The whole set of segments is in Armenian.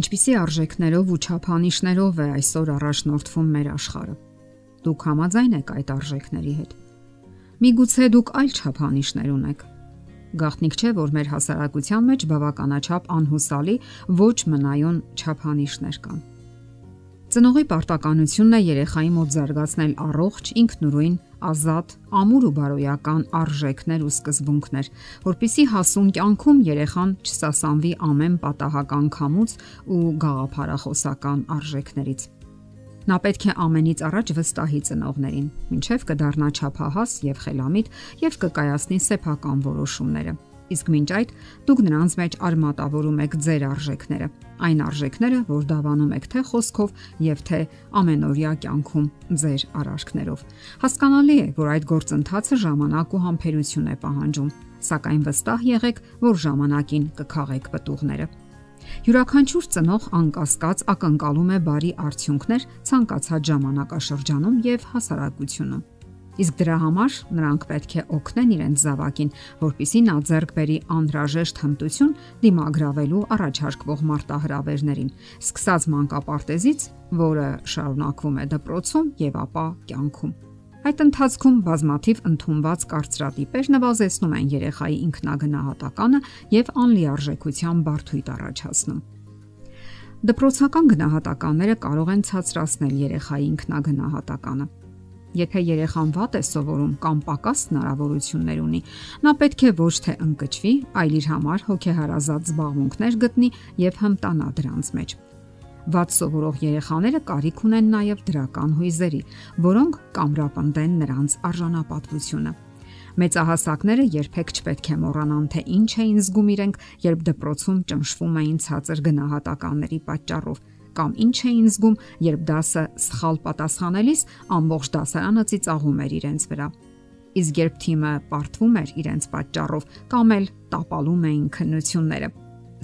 Ինչպիսի արժեքներով ու չափանիշներով է այսօր առաջնորդվում մեր աշխարհը։ Դուք համաձայն եք այդ արժեքների հետ։ Միգուցե դուք այլ չափանիշներ ունեք։ Գաղտնիք չէ, որ մեր հասարակության մեջ բավականաչափ անհուսալի ոչ մնայուն չափանիշներ կան։ Ծնողի պարտականությունն է երեխայի մոտ զարգացնել առողջ, ինքնուրույն, ազատ, ամուր ու բարոյական արժեքներ ու սկզբունքներ, որpիսի հասուն կյանքում երեխան չսասանվի ամեն պատահական քամուց ու գաղափարախոսական արժեքներից։ Նա պետք է ամենից առաջ վստահի ծնողներին, ինչև կդառնա ճափահաս եւ խելամիտ եւ կկայացնի սեփական որոշումները իսկ մինչ այդ դուք նրանց մեջ արմատավորում եք ձեր արժեքները, այն արժեքները, որ դավանում եք թե խոսքով եւ թե ամենօրյա կյանքում ձեր արարքներով։ Հասկանալի է, որ այդ գործընթացը ժամանակ ու համբերություն է պահանջում, սակայն վստահ եղեք, որ ժամանակին կքաղեք պատուղները։ Յուրաքանչյուր ծնող անկասկած ակնկալում է բարի արդյունքներ ցանկացած ժամանակաշրջանում եւ հասարակությունում Իսկ դրա համար նրանք պետք է օգնեն իրենց զավակին, որpիսի նա ձեռք բերի անհրաժեշտ հմտություն դիմագրավելու առաջարկվող մարտահրավերներին, սկսած մանկապարտեզից, որը շարունակվում է դպրոցում եւ ապա կյանքում։ Այդ ընթացքում բազմաթիվ ընդունված կարծրատիպեր նվազեցնում են երեխայի ինքնագնահատականը եւ անլիարժեքության բարդույթ առաջացնում։ Դպրոցական գնահատականները կարող են ցածրացնել երեխայի ինքնագնահատականը Եթե երեխան վատ է սովորում կամ պակաս հնարավորություններ ունի, նա պետք է ոչ թե ընկճվի, այլ իր համար հոգեհարազատ զբաղմունքներ գտնի եւ հմտանա դրանց մեջ։ Վատ սովորող երեխաները կարիք ունեն նաև դրական հույզերի, որոնք կամրապնդեն նրանց արժանապատվությունը։ Մեծահասակները երբեք չպետք է մոռանան, թե ինչ էին զգում իրենք, երբ դպրոցում ճնշվում էին ցածր գնահատականների պատճառով կամ ինչ էին զգում, երբ դասը սխալ պատասխանելիս ամբողջ դասարանը ծիծաղում էր իրենց վրա։ Իսկ երբ թիմը պարտվում էր իրենց պատճառով կամ էլ տապալում էին քննությունները։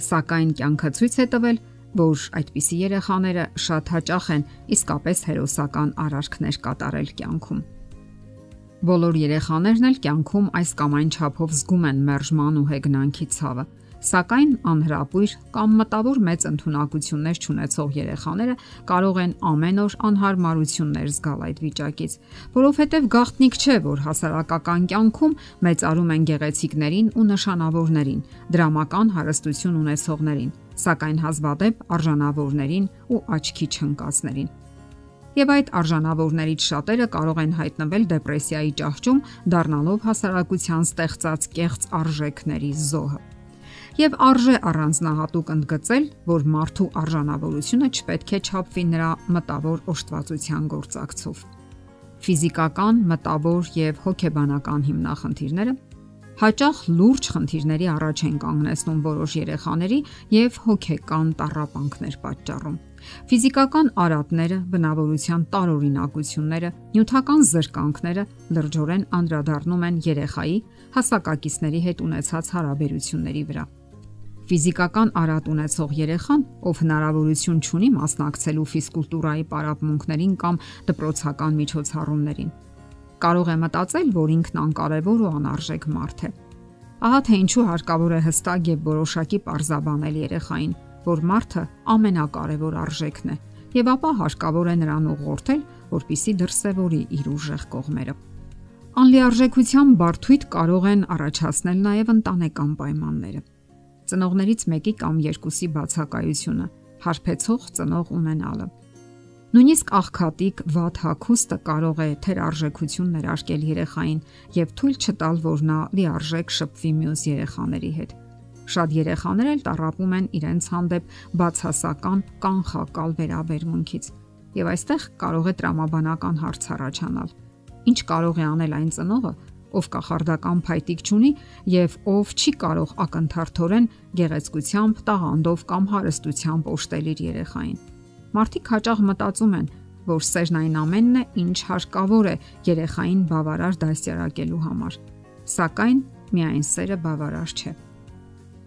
Սակայն կյանքը ցույց է տվել, որ այդպիսի երեխաները շատ հաճախ են իսկապես հերոսական արարքներ կատարել կյանքում։ Բոլոր երեխաներն էլ կյանքում այս կամ այն չափով զգում են մերժման ու հեգնանքի ցավը Սակայն անհրապույր կամ մտավոր մեծ ընտունակություններ ունեցող երեխաները կարող են ամեն օր անհարմարություններ զգալ այդ վիճակից, որովհետև գաղտնիք չէ, որ հասարակական կյանքում մեծարում են գեղեցիկներին ու նշանավորներին, դրամական հարստություն ունեցողներին, սակայն հազվադեպ արժանավորներին ու աչքի չընկածներին եւ այդ արժանավորներից շատերը կարող են հայտնվել դեպրեսիայի ճահճում, դառնալով հասարակության ստեղծած կեղծ արժեքների զոհը եւ արժե առանձնահատուկ ընդգծել, որ մարդու արժանավորությունը չպետք է չափվի նրա մտավոր օժտվածության գործակցով։ Ֆիզիկական, մտավոր եւ հոգեբանական հիմնախնդիրները հաճախ լուրջ խնդիրների առաջ են կանգնեցնում որոշ երեխաների եւ հոգեկան տառապանքներ պատճառում։ Ֆիզիկական արատները, բնավորության տարօրինակությունները, նյութական զրկանքները լրջորեն անդրադառնում են երեխայի հասակակիցների հետ ունեցած հարաբերությունների վրա։ Ֆիզիկական արատ ունեցող երեխան, ով հնարավորություն ունի մասնակցելու ֆիզկուլտուրայի պարապմունքներին կամ դպրոցական միջոցառումներին, կարող է մտածել, որ ինքն անկարևոր ու անարժեք մարդ է։ Ահա թե ինչու հարկավոր է հստակ եւ որոշակի parzabanել երեխային, որ մարդը ամենակարևոր արժեքն է, եւ ապա հարկավոր է նրան ուղղորդել, որpիսի դրսևորի իր ուժեղ կողմերը։ Անլիարժեքության բարդույթ կարող են առաջացնել նաև ընտանեկան պայմանները ծնողներից մեկի կամ երկուսի բացակայությունը, հարբեցող ծնող ունենալը։ Նույնիսկ աղքատիկ վատ հակոստը կարող է թերարժեքություն ներարկել երեխային եւ թույլ չտալ, որ նա լիարժեք շփվի մյուս երեխաների հետ։ Շատ երեխաներ էլ տարապում են իրենց հանդեպ բացասական կանխակալ վերաբերմունքից։ Եվ այստեղ կարող է տրամաբանական հարց առաջանալ։ Ինչ կարող է անել այն ծնողը, ով կախարդական փայտիկ չունի եւ ով չի կարող ակնթարթորեն գեղեցկությամբ, տաղանդով կամ հարստությամբ օժտել իր երեխային։ Մարդիկ հաճախ մտածում են, որ սերն այն ամենն է, ինչ հարկավոր է երեխային բավարար դասյարակելու համար։ Սակայն միայն սերը բավարար չէ։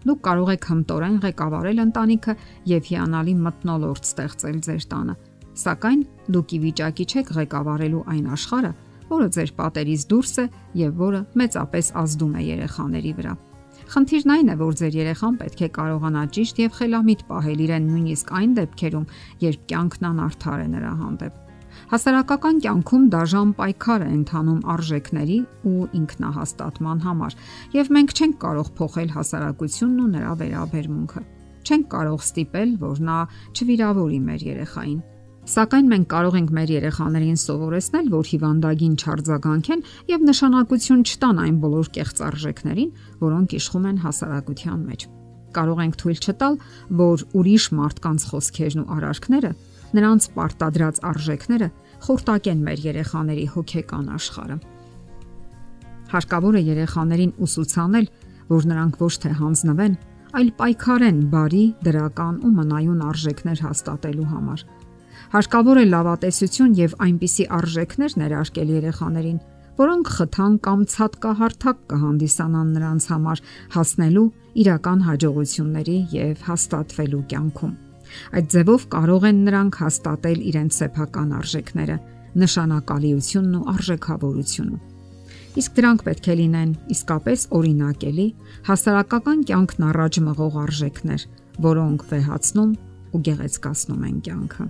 Դուք կարող եք հմտորեն ղեկավարել ընտանիքը եւ հիանալի մտնոլորտ ստեղծել ձեր տանը, սակայն դուք ի վիճակի չեք ղեկավարելու այն աշխարհը, որը ձեր պատերից դուրս է եւ որը մեծապես ազդում է երեխաների վրա։ Խնդիրն այն է, որ ձեր երեխան պետք է կարողանա ճիշտ եւ խելամիտ պահել իրեն նույնիսկ այն դեպքերում, երբ կյանքն անարդար է նրա հանդեպ։ Հասարակական կյանքում դաժան պայքար է ընթանում արժեքների ու ինքնահաստատման համար, եւ մենք չենք կարող փոխել հասարակությունն ու նրա վերաբերմունքը։ Չենք կարող ստիպել, որ նա չվիրավորի մեր երեխային։ Սակայն մենք կարող ենք մեր երեխաներին սովորեցնել, որ հիվանդագին չարձագանքեն եւ նշանակություն չտան այն բոլոր կեղծ արժեքներին, որոնք իշխում են հասարակության մեջ։ Կարող ենք թույլ չտալ, որ ուրիշ մարդկանց խոսքերն ու արարքները, նրանց պարտադրած արժեքները խորտակեն մեր երեխաների հոգեկան աշխարհը։ Հարկավոր է երեխաներին ուսուցանել, որ նրանք ոչ թե հանձնվեն, այլ պայքարեն բարի, դրական ու մնայուն արժեքներ հաստատելու համար։ Հարկավոր է լավատեսություն եւ այնպիսի արժեքներ ներարկել երեխաներին, որոնք խթան կամ ցածկահարթակ կհանդիսանան նրանց համար հասնելու իրական հաջողությունների եւ հաստատվելու կյանքում։ Այդ ձևով կարող են նրանք հաստատել իրենց սեփական արժեքները, նշանակալիությունն ու արժեքավորությունը։ Իսկ դրանք պետք է լինեն իսկապես օրինակելի, հասարակական կյանքն առաջ մղող արժեքներ, որոնք վեհացնում ու գեղեցկացնում են կյանքը։